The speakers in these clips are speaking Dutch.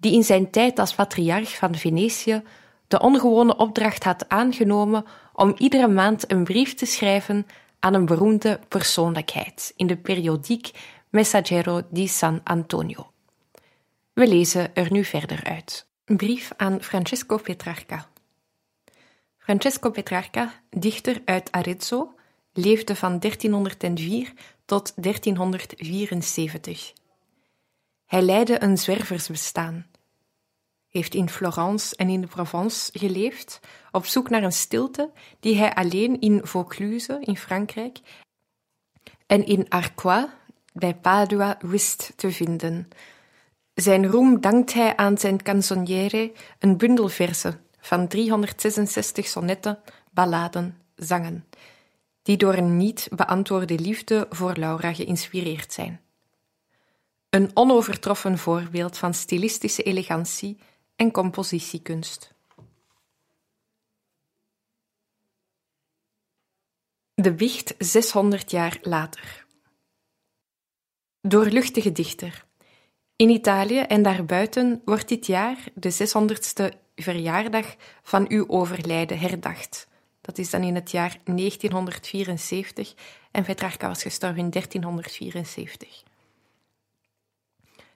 die in zijn tijd als patriarch van Venetië de ongewone opdracht had aangenomen om iedere maand een brief te schrijven aan een beroemde persoonlijkheid in de periodiek Messaggero di San Antonio. We lezen er nu verder uit. Een brief aan Francesco Petrarca. Francesco Petrarca, dichter uit Arezzo, leefde van 1304 tot 1374. Hij leidde een zwerversbestaan, heeft in Florence en in de Provence geleefd, op zoek naar een stilte die hij alleen in Vaucluse in Frankrijk en in Arquois bij Padua wist te vinden. Zijn roem dankt hij aan zijn canzoniere, een bundel verzen van 366 sonnetten, balladen, zangen, die door een niet beantwoorde liefde voor Laura geïnspireerd zijn. Een onovertroffen voorbeeld van stilistische elegantie en compositiekunst. De wicht 600 jaar later. Doorluchtige dichter. In Italië en daarbuiten wordt dit jaar de 600ste verjaardag van uw overlijden herdacht. Dat is dan in het jaar 1974 en Petrarca was gestorven in 1374.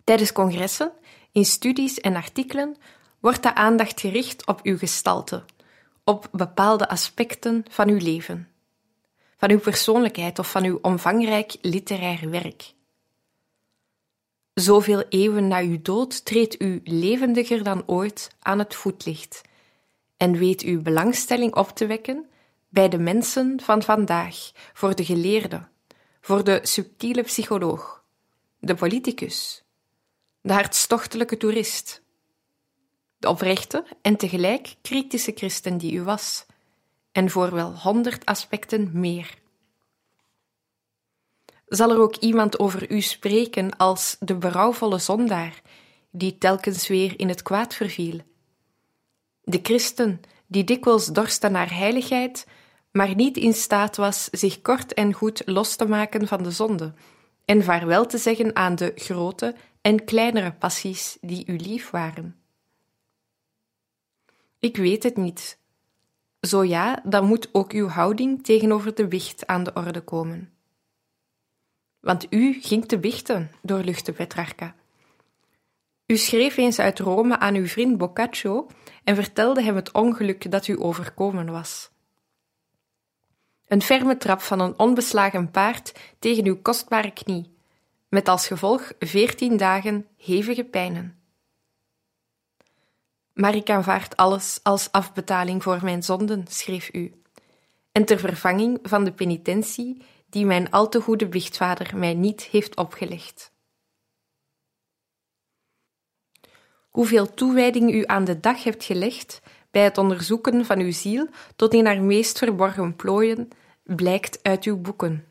Tijdens congressen, in studies en artikelen wordt de aandacht gericht op uw gestalte, op bepaalde aspecten van uw leven, van uw persoonlijkheid of van uw omvangrijk literair werk. Zoveel eeuwen na uw dood treedt u levendiger dan ooit aan het voetlicht en weet uw belangstelling op te wekken bij de mensen van vandaag, voor de geleerde, voor de subtiele psycholoog, de politicus, de hartstochtelijke toerist, de oprechte en tegelijk kritische christen die u was, en voor wel honderd aspecten meer. Zal er ook iemand over u spreken als de berouwvolle zondaar, die telkens weer in het kwaad verviel? De christen die dikwijls dorstte naar heiligheid, maar niet in staat was zich kort en goed los te maken van de zonde en vaarwel te zeggen aan de grote en kleinere passies die u lief waren. Ik weet het niet. Zo ja, dan moet ook uw houding tegenover de wicht aan de orde komen. Want u ging te wichten, doorluchtte Petrarca. U schreef eens uit Rome aan uw vriend Boccaccio en vertelde hem het ongeluk dat u overkomen was. Een ferme trap van een onbeslagen paard tegen uw kostbare knie, met als gevolg veertien dagen hevige pijnen. Maar ik aanvaard alles als afbetaling voor mijn zonden, schreef u, en ter vervanging van de penitentie die mijn al te goede biechtvader mij niet heeft opgelegd. Hoeveel toewijding u aan de dag hebt gelegd bij het onderzoeken van uw ziel tot in haar meest verborgen plooien, blijkt uit uw boeken.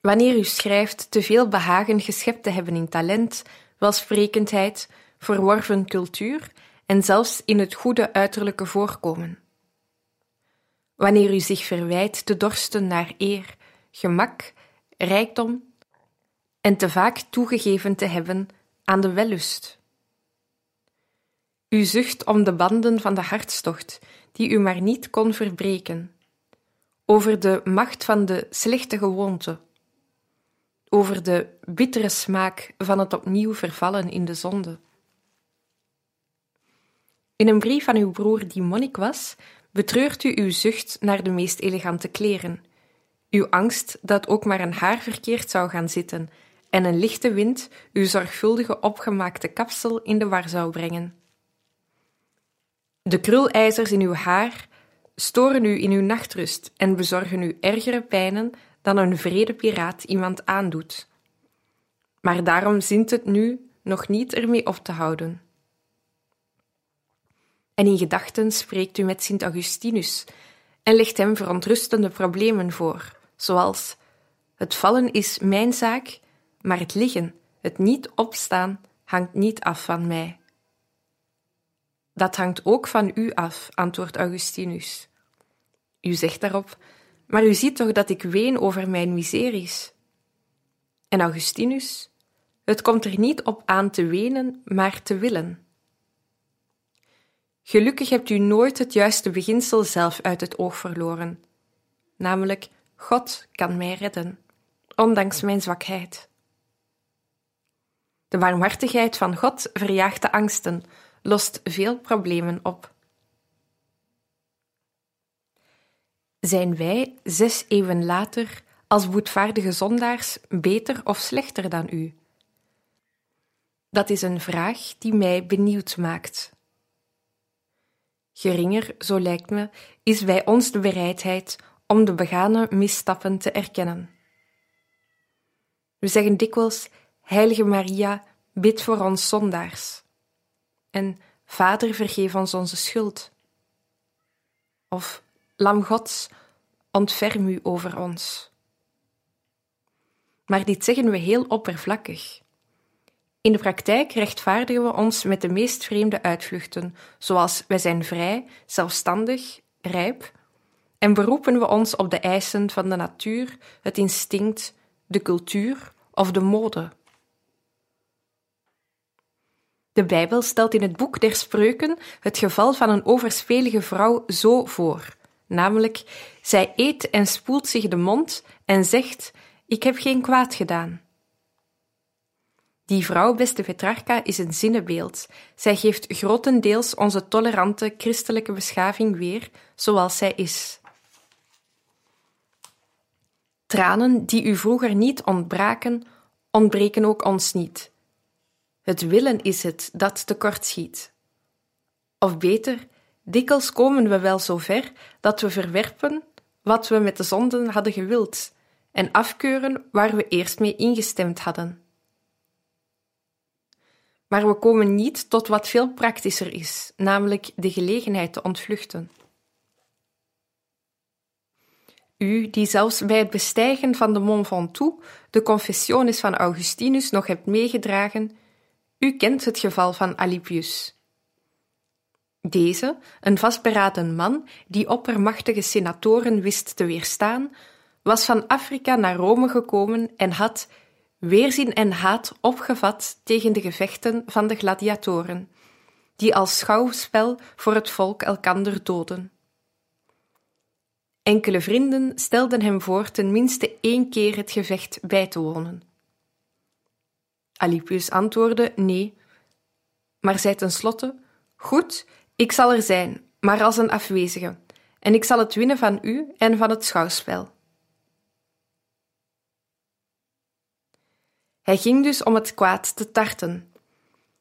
Wanneer u schrijft te veel behagen geschept te hebben in talent, welsprekendheid, verworven cultuur en zelfs in het goede uiterlijke voorkomen. Wanneer u zich verwijt te dorsten naar eer, gemak, rijkdom en te vaak toegegeven te hebben aan de wellust. U zucht om de banden van de hartstocht, die u maar niet kon verbreken, over de macht van de slechte gewoonte, over de bittere smaak van het opnieuw vervallen in de zonde. In een brief van uw broer die monnik was, betreurt u uw zucht naar de meest elegante kleren, uw angst dat ook maar een haar verkeerd zou gaan zitten en een lichte wind uw zorgvuldige opgemaakte kapsel in de war zou brengen. De krulijzers in uw haar storen u in uw nachtrust en bezorgen u ergere pijnen dan een vrede piraat iemand aandoet. Maar daarom zint het nu nog niet ermee op te houden. En in gedachten spreekt u met Sint Augustinus en legt hem verontrustende problemen voor, zoals: Het vallen is mijn zaak, maar het liggen, het niet opstaan, hangt niet af van mij. Dat hangt ook van u af, antwoordt Augustinus. U zegt daarop: Maar u ziet toch dat ik ween over mijn miseries? En Augustinus: Het komt er niet op aan te wenen, maar te willen. Gelukkig hebt u nooit het juiste beginsel zelf uit het oog verloren, namelijk God kan mij redden, ondanks mijn zwakheid. De warmhartigheid van God verjaagt de angsten, lost veel problemen op. Zijn wij zes eeuwen later als boetvaardige zondaars beter of slechter dan u? Dat is een vraag die mij benieuwd maakt. Geringer, zo lijkt me, is bij ons de bereidheid om de begane misstappen te erkennen. We zeggen dikwijls: Heilige Maria, bid voor ons zondaars. En Vader, vergeef ons onze schuld. Of Lam Gods, ontferm u over ons. Maar dit zeggen we heel oppervlakkig. In de praktijk rechtvaardigen we ons met de meest vreemde uitvluchten, zoals wij zijn vrij, zelfstandig, rijp, en beroepen we ons op de eisen van de natuur, het instinct, de cultuur of de mode. De Bijbel stelt in het boek der Spreuken het geval van een overspelige vrouw zo voor, namelijk: zij eet en spoelt zich de mond en zegt: Ik heb geen kwaad gedaan. Die vrouw, beste Petrarca, is een zinnebeeld. Zij geeft grotendeels onze tolerante christelijke beschaving weer zoals zij is. Tranen die u vroeger niet ontbraken, ontbreken ook ons niet. Het willen is het dat tekortschiet. Of beter, dikwijls komen we wel zo ver dat we verwerpen wat we met de zonden hadden gewild en afkeuren waar we eerst mee ingestemd hadden. Maar we komen niet tot wat veel praktischer is, namelijk de gelegenheid te ontvluchten. U, die zelfs bij het bestijgen van de Mont Ventoux de Confessiones van Augustinus nog hebt meegedragen, u kent het geval van Alipius. Deze, een vastberaden man die oppermachtige senatoren wist te weerstaan, was van Afrika naar Rome gekomen en had weerzin en haat opgevat tegen de gevechten van de gladiatoren, die als schouwspel voor het volk elkander doden. Enkele vrienden stelden hem voor ten minste één keer het gevecht bij te wonen. Alipius antwoordde nee, maar zei tenslotte: Goed, ik zal er zijn, maar als een afwezige, en ik zal het winnen van u en van het schouwspel. Hij ging dus om het kwaad te tarten.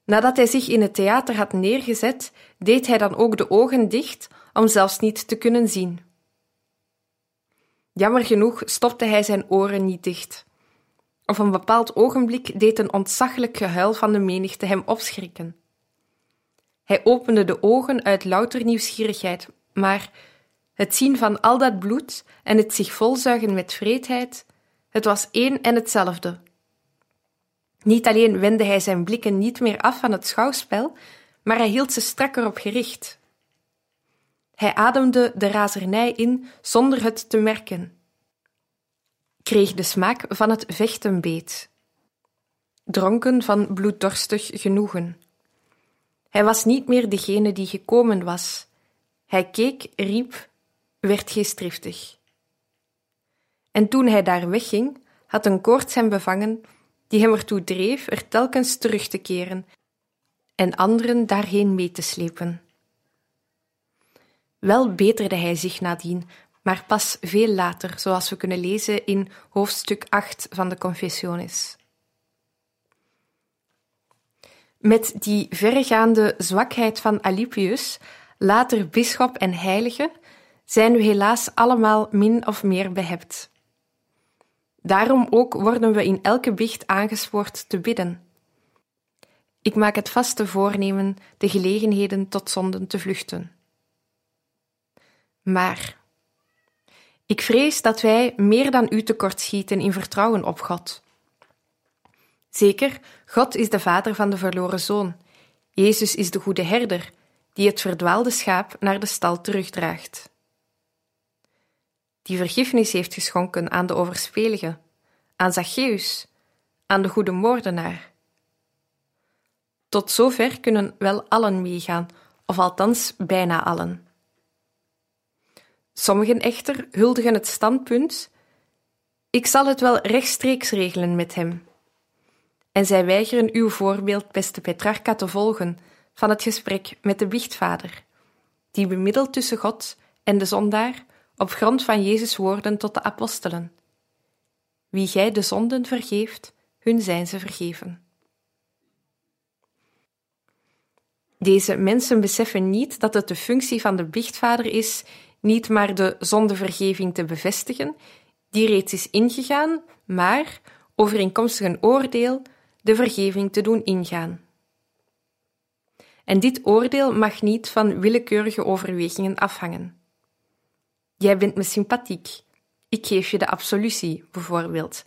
Nadat hij zich in het theater had neergezet, deed hij dan ook de ogen dicht om zelfs niet te kunnen zien. Jammer genoeg stopte hij zijn oren niet dicht. Op een bepaald ogenblik deed een ontzaglijk gehuil van de menigte hem opschrikken. Hij opende de ogen uit louter nieuwsgierigheid, maar het zien van al dat bloed en het zich volzuigen met vreedheid, het was één en hetzelfde. Niet alleen wendde hij zijn blikken niet meer af van het schouwspel, maar hij hield ze strakker op gericht. Hij ademde de razernij in zonder het te merken, kreeg de smaak van het vechten beet, dronken van bloeddorstig genoegen. Hij was niet meer degene die gekomen was. Hij keek, riep, werd geestdriftig. En toen hij daar wegging, had een koorts hem bevangen die hem ertoe dreef er telkens terug te keren en anderen daarheen mee te slepen. Wel beterde hij zich nadien, maar pas veel later, zoals we kunnen lezen in hoofdstuk 8 van de Confessiones. Met die verregaande zwakheid van Alipius, later bisschop en heilige, zijn we helaas allemaal min of meer behept. Daarom ook worden we in elke biecht aangespoord te bidden. Ik maak het vaste voornemen de gelegenheden tot zonden te vluchten. Maar ik vrees dat wij meer dan u tekortschieten in vertrouwen op God. Zeker, God is de vader van de verloren zoon. Jezus is de goede herder, die het verdwaalde schaap naar de stal terugdraagt. Die vergiffenis heeft geschonken aan de overspelige, aan Zacchaeus, aan de goede moordenaar. Tot zover kunnen wel allen meegaan, of althans bijna allen. Sommigen echter huldigen het standpunt: ik zal het wel rechtstreeks regelen met hem en zij weigeren uw voorbeeld, beste Petrarca, te volgen van het gesprek met de biechtvader, die bemiddelt tussen God en de zondaar op grond van Jezus' woorden tot de apostelen. Wie gij de zonden vergeeft, hun zijn ze vergeven. Deze mensen beseffen niet dat het de functie van de biechtvader is niet maar de zondevergeving te bevestigen, die reeds is ingegaan, maar overeenkomstig een oordeel de vergeving te doen ingaan. En dit oordeel mag niet van willekeurige overwegingen afhangen. Jij bent me sympathiek. Ik geef je de absolutie, bijvoorbeeld,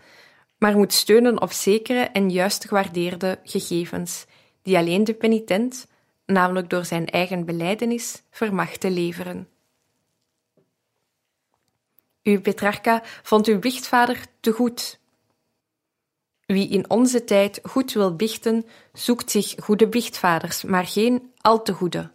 maar moet steunen op zekere en juist gewaardeerde gegevens, die alleen de penitent, namelijk door zijn eigen beleidenis, vermag te leveren. Uw Petrarca vond uw biechtvader te goed wie in onze tijd goed wil bichten, zoekt zich goede bichtvaders, maar geen al te goede.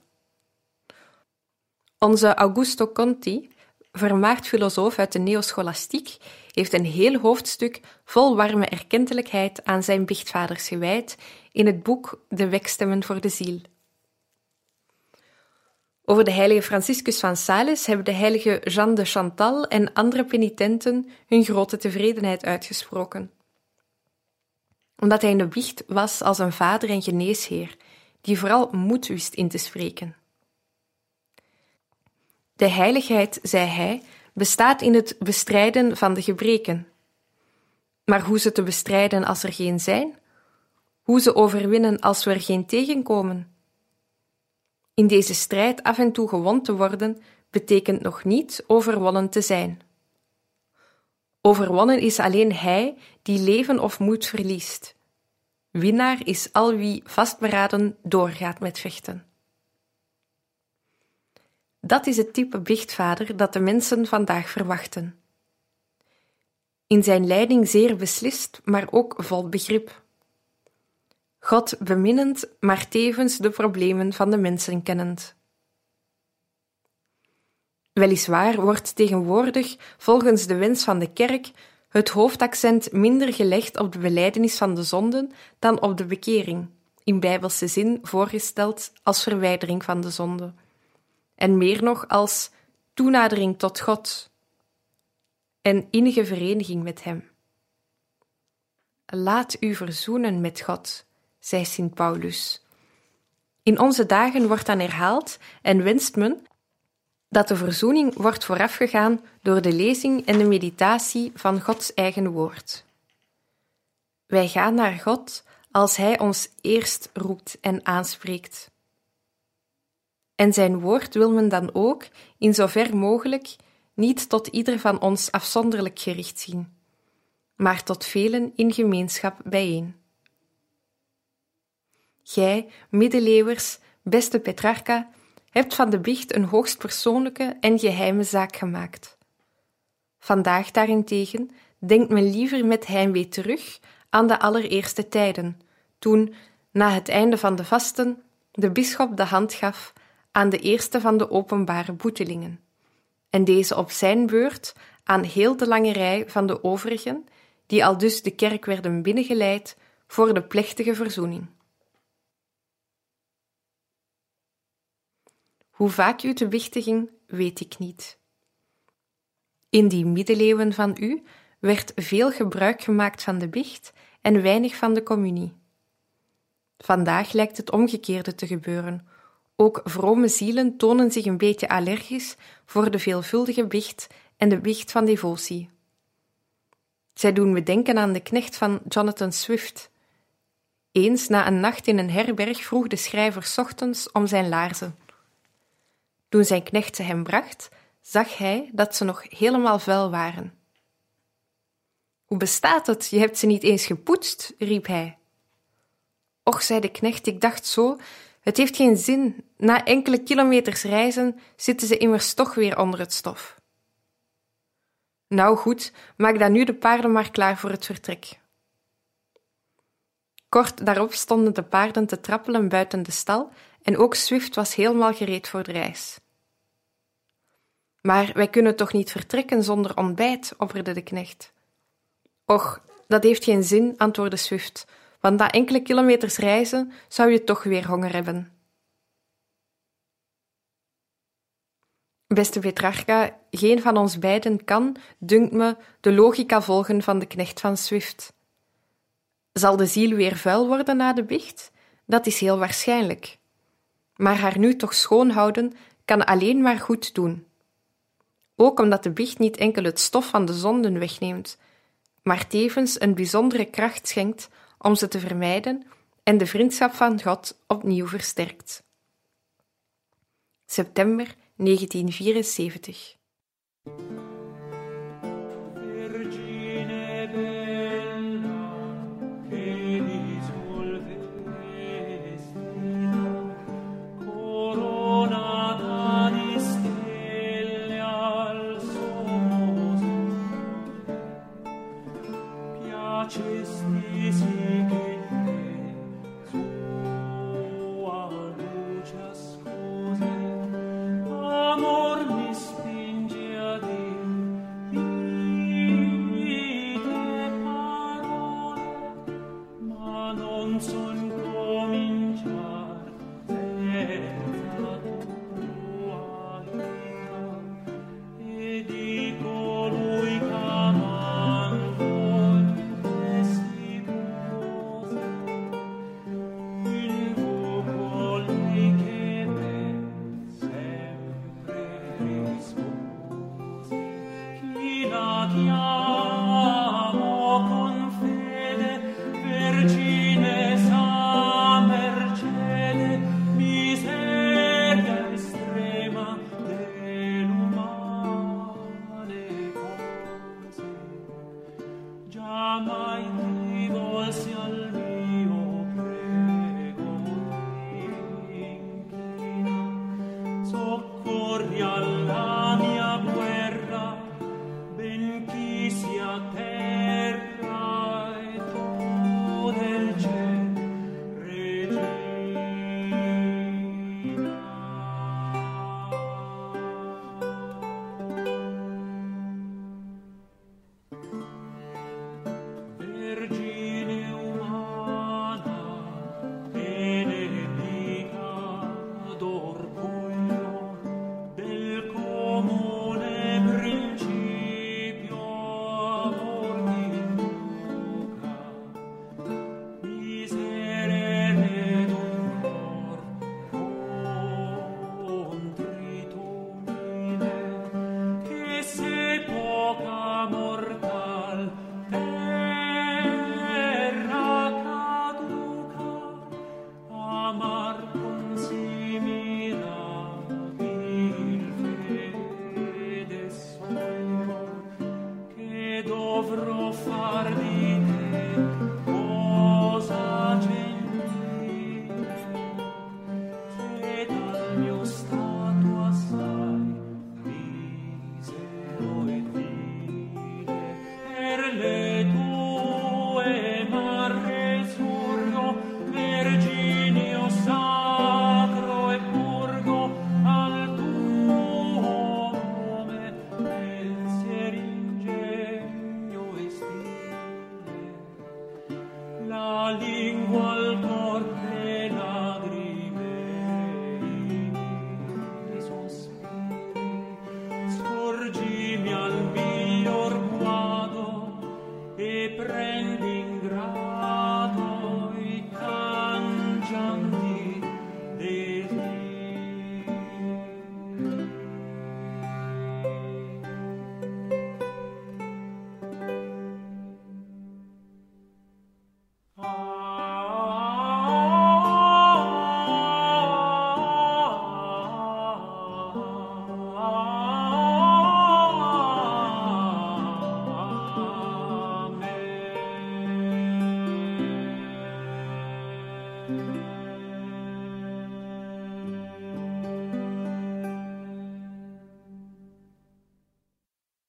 Onze Augusto Conti, vermaard filosoof uit de neoscholastiek, heeft een heel hoofdstuk vol warme erkentelijkheid aan zijn bichtvaders gewijd in het boek De Wekstemmen voor de Ziel. Over de heilige Franciscus van Sales hebben de heilige Jeanne de Chantal en andere penitenten hun grote tevredenheid uitgesproken omdat hij in de wicht was als een vader en geneesheer, die vooral moed wist in te spreken. De heiligheid, zei hij, bestaat in het bestrijden van de gebreken. Maar hoe ze te bestrijden als er geen zijn? Hoe ze overwinnen als we er geen tegenkomen? In deze strijd af en toe gewond te worden, betekent nog niet overwonnen te zijn. Overwonnen is alleen hij die leven of moed verliest. Winnaar is al wie vastberaden doorgaat met vechten. Dat is het type biechtvader dat de mensen vandaag verwachten. In zijn leiding zeer beslist, maar ook vol begrip. God beminnend, maar tevens de problemen van de mensen kennend. Weliswaar wordt tegenwoordig, volgens de wens van de kerk, het hoofdaccent minder gelegd op de beleidenis van de zonden dan op de bekering, in bijbelse zin voorgesteld als verwijdering van de zonde, en meer nog als toenadering tot God en innige vereniging met Hem. Laat u verzoenen met God, zei Sint Paulus. In onze dagen wordt dan herhaald en wenst men dat de verzoening wordt voorafgegaan door de lezing en de meditatie van Gods eigen woord. Wij gaan naar God als Hij ons eerst roept en aanspreekt. En Zijn woord wil men dan ook, in zover mogelijk, niet tot ieder van ons afzonderlijk gericht zien, maar tot velen in gemeenschap bijeen. Gij, middeleeuwers, beste Petrarca, hebt van de biecht een hoogst persoonlijke en geheime zaak gemaakt. Vandaag daarentegen denkt men liever met heimwee terug aan de allereerste tijden, toen, na het einde van de vasten, de bisschop de hand gaf aan de eerste van de openbare boetelingen, en deze op zijn beurt aan heel de lange rij van de overigen, die al dus de kerk werden binnengeleid voor de plechtige verzoening. Hoe vaak u te bichten ging, weet ik niet. In die middeleeuwen van u werd veel gebruik gemaakt van de bicht en weinig van de communie. Vandaag lijkt het omgekeerde te gebeuren. Ook vrome zielen tonen zich een beetje allergisch voor de veelvuldige bicht en de bicht van devotie. Zij doen me denken aan de knecht van Jonathan Swift. Eens na een nacht in een herberg vroeg de schrijver ochtends om zijn laarzen. Toen zijn knecht ze hem bracht, zag hij dat ze nog helemaal vuil waren. Hoe bestaat het? Je hebt ze niet eens gepoetst, riep hij. Och, zei de knecht, ik dacht zo, het heeft geen zin. Na enkele kilometers reizen zitten ze immers toch weer onder het stof. Nou goed, maak dan nu de paarden maar klaar voor het vertrek. Kort daarop stonden de paarden te trappelen buiten de stal en ook Swift was helemaal gereed voor de reis. Maar wij kunnen toch niet vertrekken zonder ontbijt, opperde de knecht. Och, dat heeft geen zin, antwoordde Swift, want na enkele kilometers reizen zou je toch weer honger hebben. Beste Petrarca, geen van ons beiden kan, dunkt me, de logica volgen van de knecht van Swift. Zal de ziel weer vuil worden na de bicht? Dat is heel waarschijnlijk. Maar haar nu toch schoon houden kan alleen maar goed doen. Ook omdat de bicht niet enkel het stof van de zonden wegneemt, maar tevens een bijzondere kracht schenkt om ze te vermijden en de vriendschap van God opnieuw versterkt. September 1974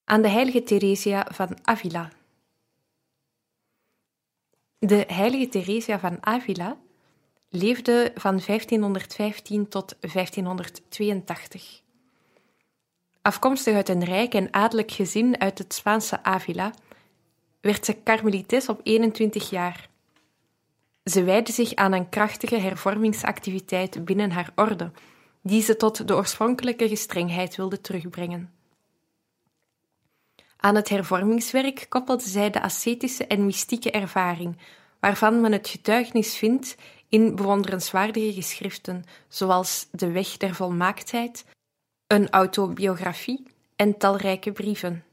aan de heilige Theresia van Avila. De heilige Theresia van Avila leefde van 1515 tot 1582. Afkomstig uit een rijk en adellijk gezin uit het Spaanse Avila, werd ze karmelites op 21 jaar. Ze wijde zich aan een krachtige hervormingsactiviteit binnen haar orde, die ze tot de oorspronkelijke gestrengheid wilde terugbrengen. Aan het hervormingswerk koppelde zij de ascetische en mystieke ervaring, waarvan men het getuigenis vindt in bewonderenswaardige geschriften, zoals De Weg der Volmaaktheid, een autobiografie en talrijke brieven.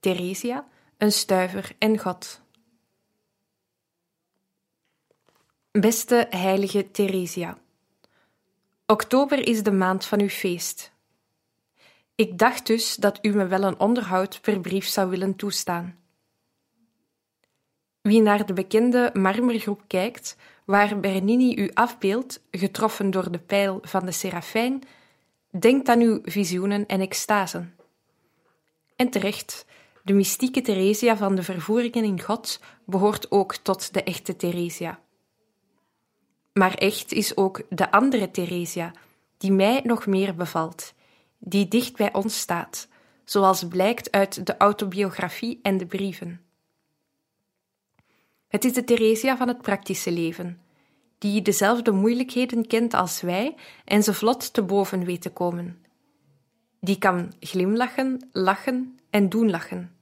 Theresia, een stuiver en God. Beste heilige Theresia, oktober is de maand van uw feest. Ik dacht dus dat u me wel een onderhoud per brief zou willen toestaan. Wie naar de bekende marmergroep kijkt, waar Bernini u afbeeldt, getroffen door de pijl van de serafijn, denkt aan uw visioenen en extasen. En terecht, de mystieke Theresia van de vervoeringen in God behoort ook tot de echte Theresia. Maar echt is ook de andere Theresia, die mij nog meer bevalt, die dicht bij ons staat, zoals blijkt uit de autobiografie en de brieven. Het is de Theresia van het praktische leven, die dezelfde moeilijkheden kent als wij en ze vlot te boven weet te komen. Die kan glimlachen, lachen en doen lachen.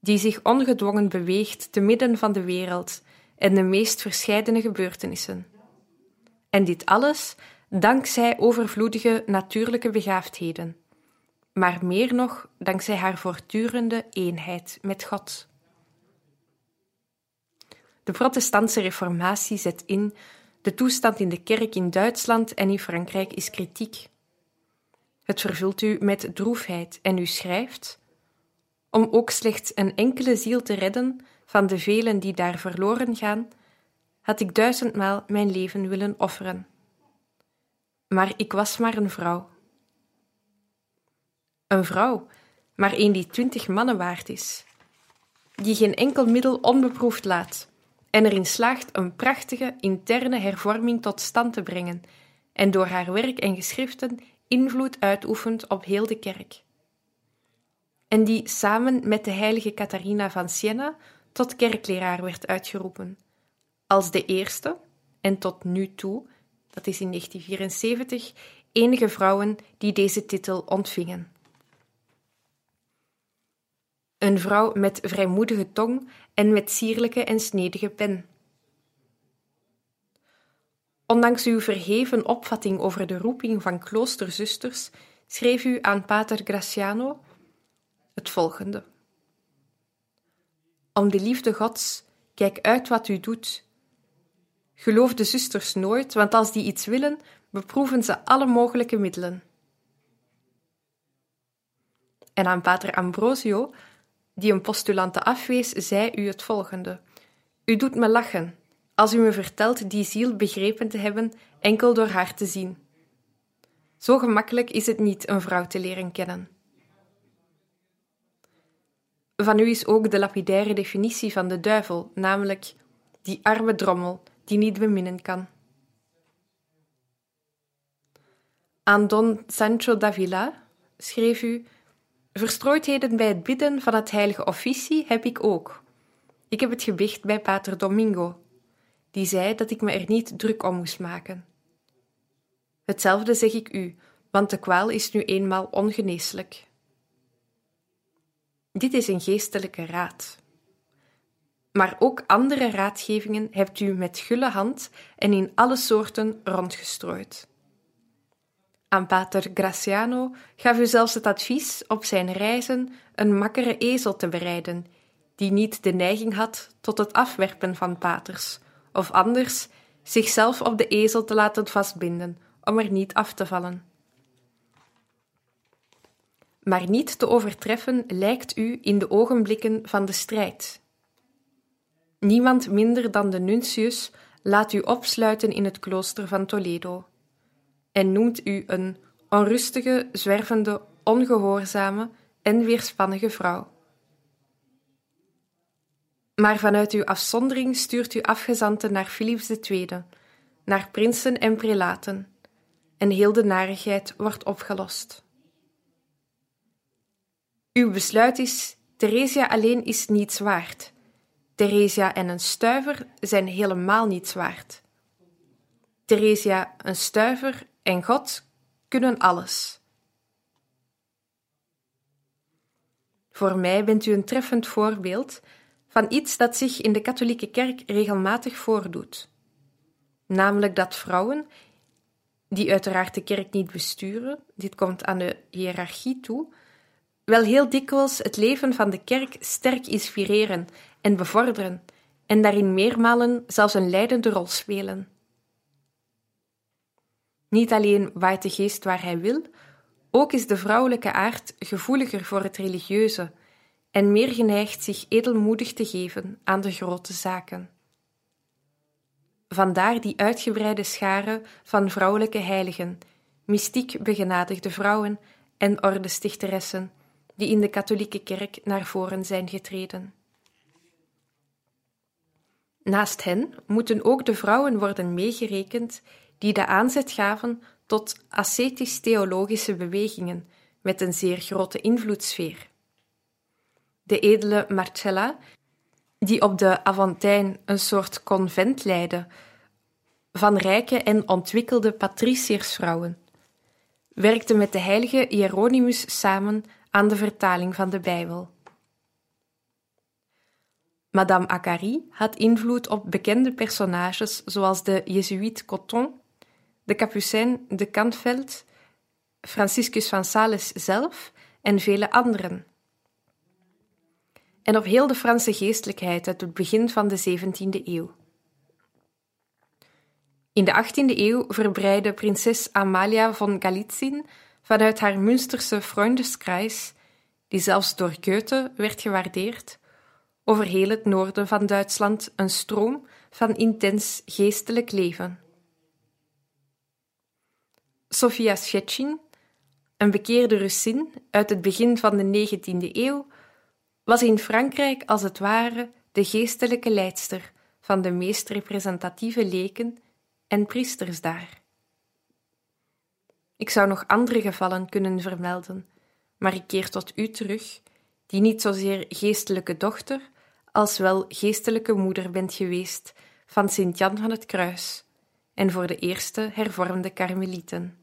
Die zich ongedwongen beweegt te midden van de wereld en de meest verscheidene gebeurtenissen. En dit alles dankzij overvloedige natuurlijke begaafdheden, maar meer nog dankzij haar voortdurende eenheid met God. De protestantse reformatie zet in, de toestand in de kerk in Duitsland en in Frankrijk is kritiek. Het vervult u met droefheid en u schrijft: Om ook slechts een enkele ziel te redden van de velen die daar verloren gaan, had ik duizendmaal mijn leven willen offeren. Maar ik was maar een vrouw. Een vrouw, maar een die twintig mannen waard is, die geen enkel middel onbeproefd laat en erin slaagt een prachtige interne hervorming tot stand te brengen en door haar werk en geschriften invloed uitoefent op heel de kerk. En die samen met de heilige Catharina van Siena tot kerkleraar werd uitgeroepen, als de eerste, en tot nu toe, dat is in 1974, enige vrouwen die deze titel ontvingen. Een vrouw met vrijmoedige tong en met sierlijke en snedige pen. Ondanks uw verheven opvatting over de roeping van kloosterzusters, schreef u aan Pater Graciano het volgende. Om de liefde Gods, kijk uit wat u doet. Geloof de zusters nooit, want als die iets willen, beproeven ze alle mogelijke middelen. En aan Pater Ambrosio die een postulante afwees, zei u het volgende: U doet me lachen als u me vertelt die ziel begrepen te hebben enkel door haar te zien. Zo gemakkelijk is het niet een vrouw te leren kennen. Van u is ook de lapidaire definitie van de duivel, namelijk die arme drommel die niet beminnen kan. Aan Don Sancho d'Avila schreef u Verstrooidheden bij het bidden van het heilige officie heb ik ook. Ik heb het gebicht bij pater Domingo, die zei dat ik me er niet druk om moest maken. Hetzelfde zeg ik u, want de kwaal is nu eenmaal ongeneeslijk. Dit is een geestelijke raad. Maar ook andere raadgevingen hebt u met gulle hand en in alle soorten rondgestrooid. Aan pater Graciano gaf u zelfs het advies op zijn reizen een makkere ezel te bereiden, die niet de neiging had tot het afwerpen van paters, of anders zichzelf op de ezel te laten vastbinden, om er niet af te vallen. Maar niet te overtreffen lijkt u in de ogenblikken van de strijd. Niemand minder dan de nuntius laat u opsluiten in het klooster van Toledo. en noemt u een onrustige, zwervende, ongehoorzame en weerspannige vrouw. Maar vanuit uw afzondering stuurt u afgezanten naar Philips II, naar prinsen en prelaten, en heel de narigheid wordt opgelost. Uw besluit is: Theresia alleen is niets waard. Theresia en een stuiver zijn helemaal niets waard. Theresia, een stuiver en God kunnen alles. Voor mij bent u een treffend voorbeeld van iets dat zich in de katholieke kerk regelmatig voordoet. Namelijk dat vrouwen, die uiteraard de kerk niet besturen, dit komt aan de hiërarchie toe, wel heel dikwijls het leven van de kerk sterk inspireren en bevorderen, en daarin meermalen zelfs een leidende rol spelen. Niet alleen waait de geest waar hij wil, ook is de vrouwelijke aard gevoeliger voor het religieuze en meer geneigd zich edelmoedig te geven aan de grote zaken. Vandaar die uitgebreide schare van vrouwelijke heiligen, mystiek begenadigde vrouwen en ordestichteressen, die in de katholieke kerk naar voren zijn getreden. Naast hen moeten ook de vrouwen worden meegerekend die de aanzet gaven tot ascetisch-theologische bewegingen met een zeer grote invloedssfeer. De edele Marcella, die op de Aventijn een soort convent leidde van rijke en ontwikkelde patriciersvrouwen, werkte met de heilige Hieronymus samen aan de vertaling van de Bijbel. Madame Acari had invloed op bekende personages zoals de Jezuïet Coton de Capucijn de Cantveld, Franciscus van Sales zelf en vele anderen. En op heel de Franse geestelijkheid uit het begin van de 17e eeuw. In de 18e eeuw verbreidde prinses Amalia von Galitzin vanuit haar Münsterse Freundeskreis, die zelfs door Goethe werd gewaardeerd, over heel het noorden van Duitsland een stroom van intens geestelijk leven. Sofia Schetchin, een bekeerde Russin uit het begin van de 19e eeuw, was in Frankrijk als het ware de geestelijke leidster van de meest representatieve leken en priesters daar. Ik zou nog andere gevallen kunnen vermelden, maar ik keer tot u terug, die niet zozeer geestelijke dochter, als wel geestelijke moeder bent geweest van Sint-Jan van het Kruis en voor de eerste hervormde karmelieten.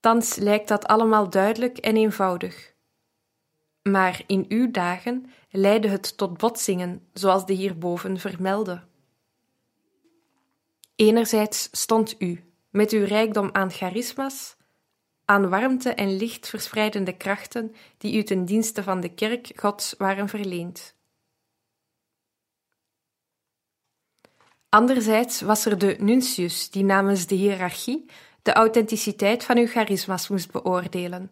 Thans lijkt dat allemaal duidelijk en eenvoudig. Maar in uw dagen leidde het tot botsingen, zoals de hierboven vermelde. Enerzijds stond u, met uw rijkdom aan charisma's, aan warmte en licht verspreidende krachten die u ten dienste van de kerk Gods waren verleend. Anderzijds was er de nuntius die namens de hiërarchie de authenticiteit van uw charisma's moest beoordelen.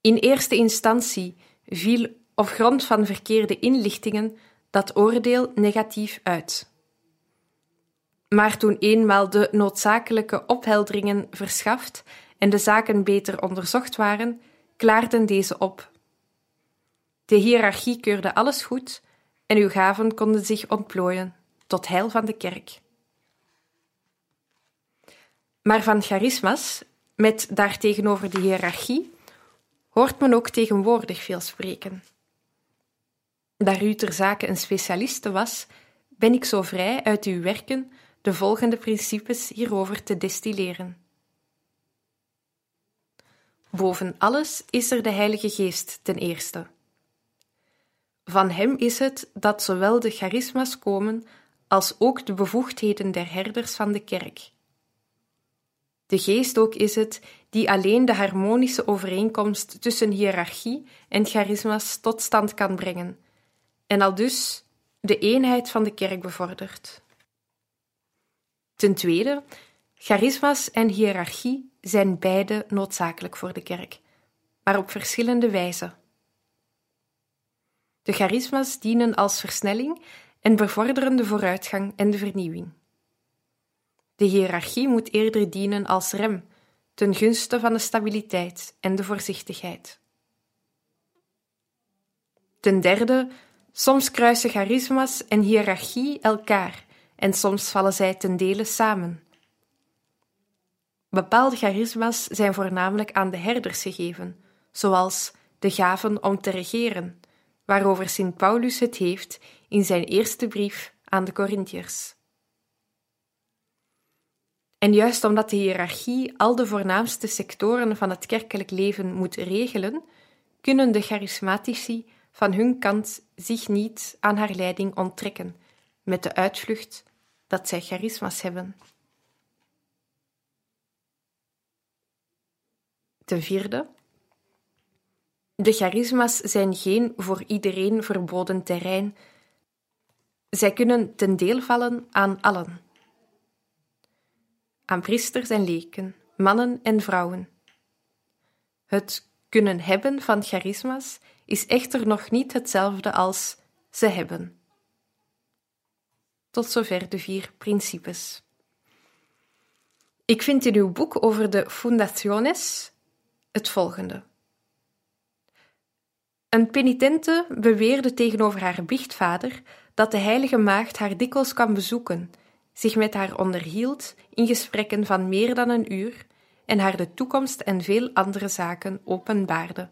In eerste instantie viel op grond van verkeerde inlichtingen dat oordeel negatief uit. Maar toen eenmaal de noodzakelijke ophelderingen verschaft en de zaken beter onderzocht waren, klaarden deze op. De hiërarchie keurde alles goed en uw gaven konden zich ontplooien tot heil van de kerk. Maar van charisma's, met daartegenover de hiërarchie, hoort men ook tegenwoordig veel spreken. Daar u ter zake een specialiste was, ben ik zo vrij uit uw werken de volgende principes hierover te destilleren. Boven alles is er de Heilige Geest ten eerste. Van Hem is het dat zowel de charisma's komen als ook de bevoegdheden der herders van de kerk. De geest ook is het die alleen de harmonische overeenkomst tussen hiërarchie en charisma's tot stand kan brengen, en al dus de eenheid van de kerk bevordert. Ten tweede, charisma's en hiërarchie zijn beide noodzakelijk voor de kerk, maar op verschillende wijzen. De charisma's dienen als versnelling en bevorderen de vooruitgang en de vernieuwing De hiërarchie moet eerder dienen als rem, ten gunste van de stabiliteit en de voorzichtigheid. Ten derde, soms kruisen charisma's en hiërarchie elkaar en soms vallen zij ten dele samen. Bepaalde charisma's zijn voornamelijk aan de herders gegeven, zoals de gaven om te regeren, waarover Sint Paulus het heeft in zijn eerste brief aan de Corinthiërs. En juist omdat de hiërarchie al de voornaamste sectoren van het kerkelijk leven moet regelen, kunnen de charismatici van hun kant zich niet aan haar leiding onttrekken, met de uitvlucht dat zij charisma's hebben. Ten vierde, de charisma's zijn geen voor iedereen verboden terrein. Zij kunnen ten deel vallen aan allen. Aan priesters en leken, mannen en vrouwen. Het kunnen hebben van charisma's is echter nog niet hetzelfde als ze hebben. Tot zover de vier principes. Ik vind in uw boek over de fundaciones het volgende. Een penitente beweerde tegenover haar biechtvader dat de heilige maagd haar dikwijls kwam bezoeken, zich met haar onderhield in gesprekken van meer dan een uur en haar de toekomst en veel andere zaken openbaarde.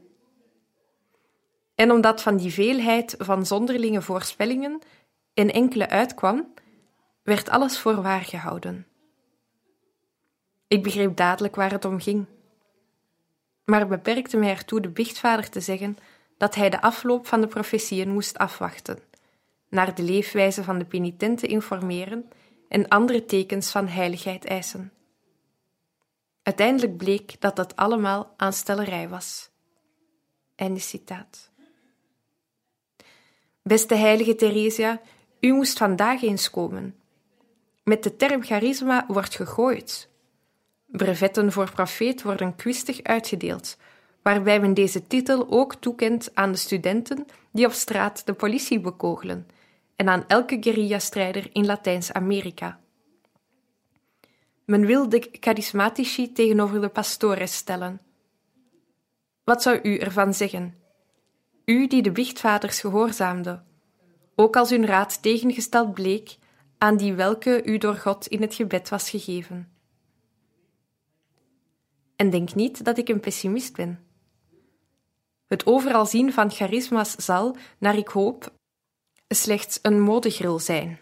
En omdat van die veelheid van zonderlinge voorspellingen een enkele uitkwam, werd alles voor waar gehouden. Ik begreep dadelijk waar het om ging, maar beperkte mij ertoe de biechtvader te zeggen dat hij de afloop van de profetieën moest afwachten, naar de leefwijze van de penitenten informeren en andere tekens van heiligheid eisen. Uiteindelijk bleek dat dat allemaal aanstellerij was. Einde citaat. Beste heilige Theresia, u moest vandaag eens komen. Met de term charisma wordt gegooid. Brevetten voor profeet worden kwistig uitgedeeld, waarbij men deze titel ook toekent aan de studenten die op straat de politie bekogelen en aan elke guerrilla-strijder in Latijns-Amerika. Men wil de charismatici tegenover de pastores stellen. Wat zou u ervan zeggen? U die de bichtvaders gehoorzaamde, ook als hun raad tegengesteld bleek aan die welke u door God in het gebed was gegeven. En denk niet dat ik een pessimist ben. Het overal zien van charisma's zal, naar ik hoop, slechts een modegril zijn.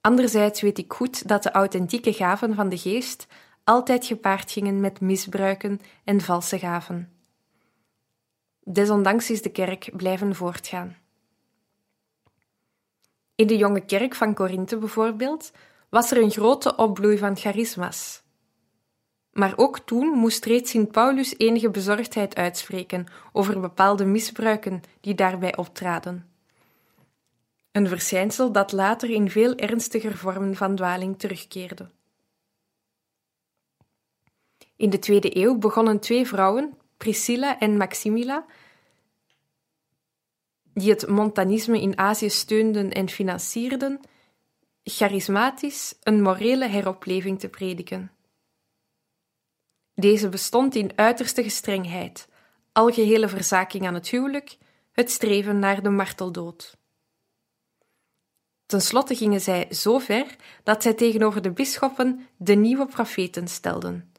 Anderzijds weet ik goed dat de authentieke gaven van de geest altijd gepaard gingen met misbruiken en valse gaven. Desondanks is de kerk blijven voortgaan. In de jonge kerk van Korinthe bijvoorbeeld was er een grote opbloei van charisma's. Maar ook toen moest reeds Sint Paulus enige bezorgdheid uitspreken over bepaalde misbruiken die daarbij optraden. Een verschijnsel dat later in veel ernstiger vormen van dwaling terugkeerde. In de tweede eeuw begonnen twee vrouwen, Priscilla en Maximila, die het montanisme in Azië steunden en financierden, charismatisch een morele heropleving te prediken. Deze bestond in uiterste gestrengheid, algehele verzaking aan het huwelijk, het streven naar de marteldood. Ten slotte gingen zij zo ver dat zij tegenover de bisschoppen de nieuwe profeten stelden.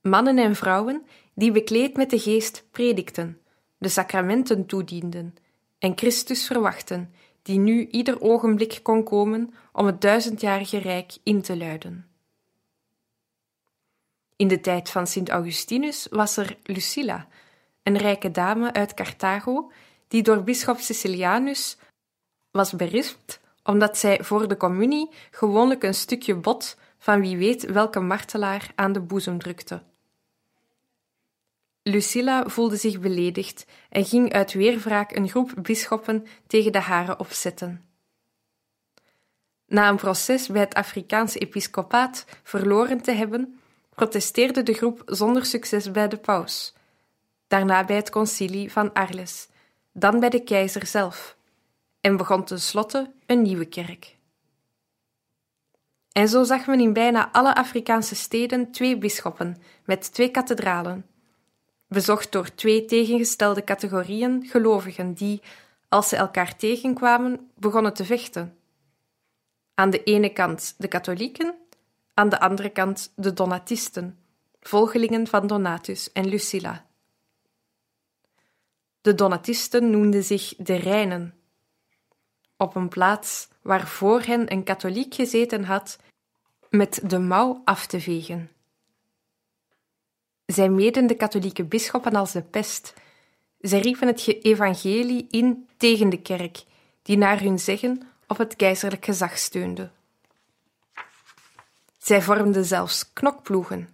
Mannen en vrouwen die bekleed met de geest predikten, de sacramenten toedienden en Christus verwachten, die nu ieder ogenblik kon komen om het duizendjarige rijk in te luiden. In de tijd van Sint Augustinus was er Lucilla, een rijke dame uit Carthago, die door bisschop Sicilianus was berispt omdat zij voor de communie gewoonlijk een stukje bot van wie weet welke martelaar aan de boezem drukte. Lucilla voelde zich beledigd en ging uit weerwraak een groep bisschoppen tegen de haren opzetten. Na een proces bij het Afrikaanse episcopaat verloren te hebben, protesteerde de groep zonder succes bij de paus, daarna bij het concilie van Arles, dan bij de keizer zelf, en begon tenslotte een nieuwe kerk. En zo zag men in bijna alle Afrikaanse steden twee bisschoppen met twee kathedralen, bezocht door twee tegengestelde categorieën gelovigen die, als ze elkaar tegenkwamen, begonnen te vechten. Aan de ene kant de katholieken, aan de andere kant de Donatisten, volgelingen van Donatus en Lucilla. De Donatisten noemden zich de Reinen. Op een plaats waar voor hen een katholiek gezeten had, met de mouw af te vegen. Zij meden de katholieke bisschoppen als de pest. Zij riepen het evangelie in tegen de kerk, die naar hun zeggen op het keizerlijk gezag steunde. Zij vormden zelfs knokploegen.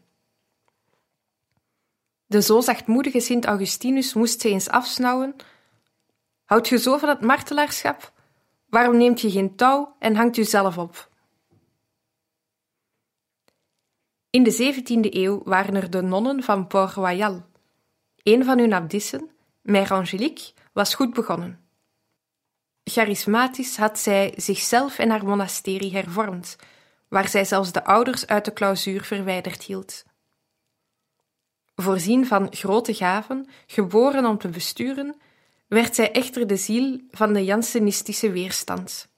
De zo zachtmoedige Sint Augustinus moest ze eens afsnauwen. Houd je zo van het martelaarschap? Waarom neemt je geen touw en hangt u zelf op? In de 17e eeuw waren er de nonnen van Port-Royal. Een van hun abdissen, Mère Angélique, was goed begonnen. Charismatisch had zij zichzelf en haar monasterie hervormd, waar zij zelfs de ouders uit de clausuur verwijderd hield. Voorzien van grote gaven, geboren om te besturen, werd zij echter de ziel van de Jansenistische weerstand.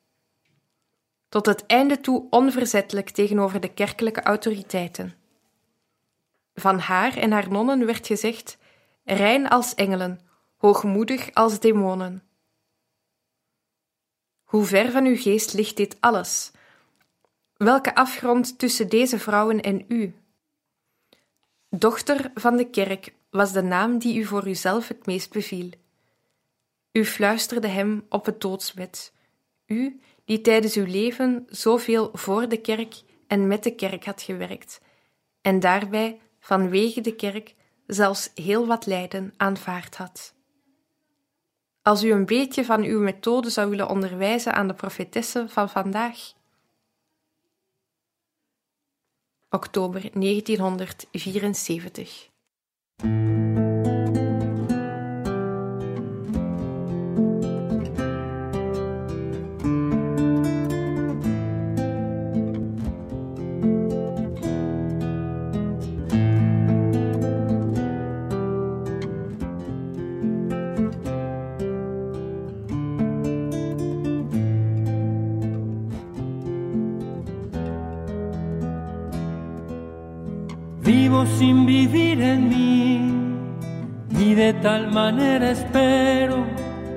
Tot het einde toe onverzettelijk tegenover de kerkelijke autoriteiten. Van haar en haar nonnen werd gezegd: rein als engelen, hoogmoedig als demonen. Hoe ver van uw geest ligt dit alles? Welke afgrond tussen deze vrouwen en u? Dochter van de kerk was de naam die u voor uzelf het meest beviel. U fluisterde hem op het doodsbed, u die tijdens uw leven zoveel voor de kerk en met de kerk had gewerkt, en daarbij vanwege de kerk zelfs heel wat lijden aanvaard had. Als u een beetje van uw methode zou willen onderwijzen aan de profetessen van vandaag. Oktober 1974. Vivo sin vivir en mí y de tal manera espero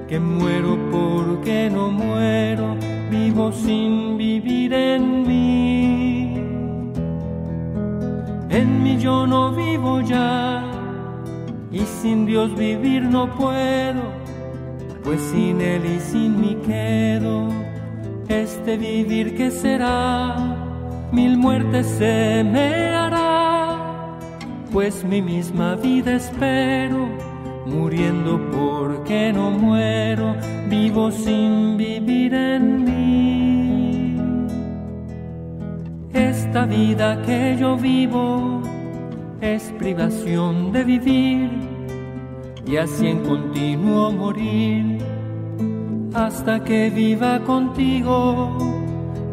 que muero porque no muero, vivo sin vivir en mí. En mí yo no vivo ya y sin Dios vivir no puedo, pues sin Él y sin mí quedo. Este vivir que será, mil muertes se me pues mi misma vida espero, muriendo porque no muero, vivo sin vivir en mí. Esta vida que yo vivo es privación de vivir y así en continuo morir hasta que viva contigo.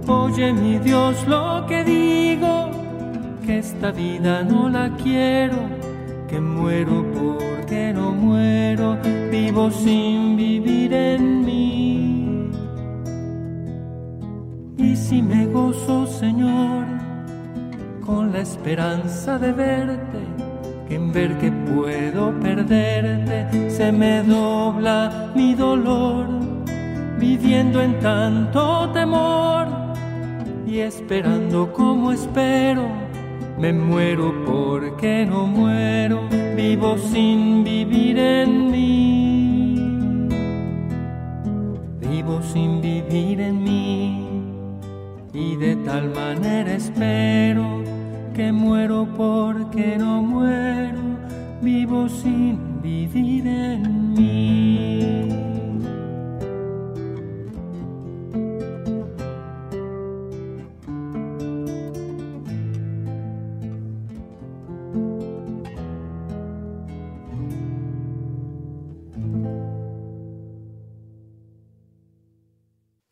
Oye mi Dios lo que digo que esta vida no la quiero, que muero porque no muero, vivo sin vivir en mí. Y si me gozo, Señor, con la esperanza de verte, que en ver que puedo perderte, se me dobla mi dolor, viviendo en tanto temor y esperando como espero me muero porque no muero, vivo sin vivir en mí. Vivo sin vivir en mí y de tal manera espero que muero porque no muero, vivo sin vivir en mí.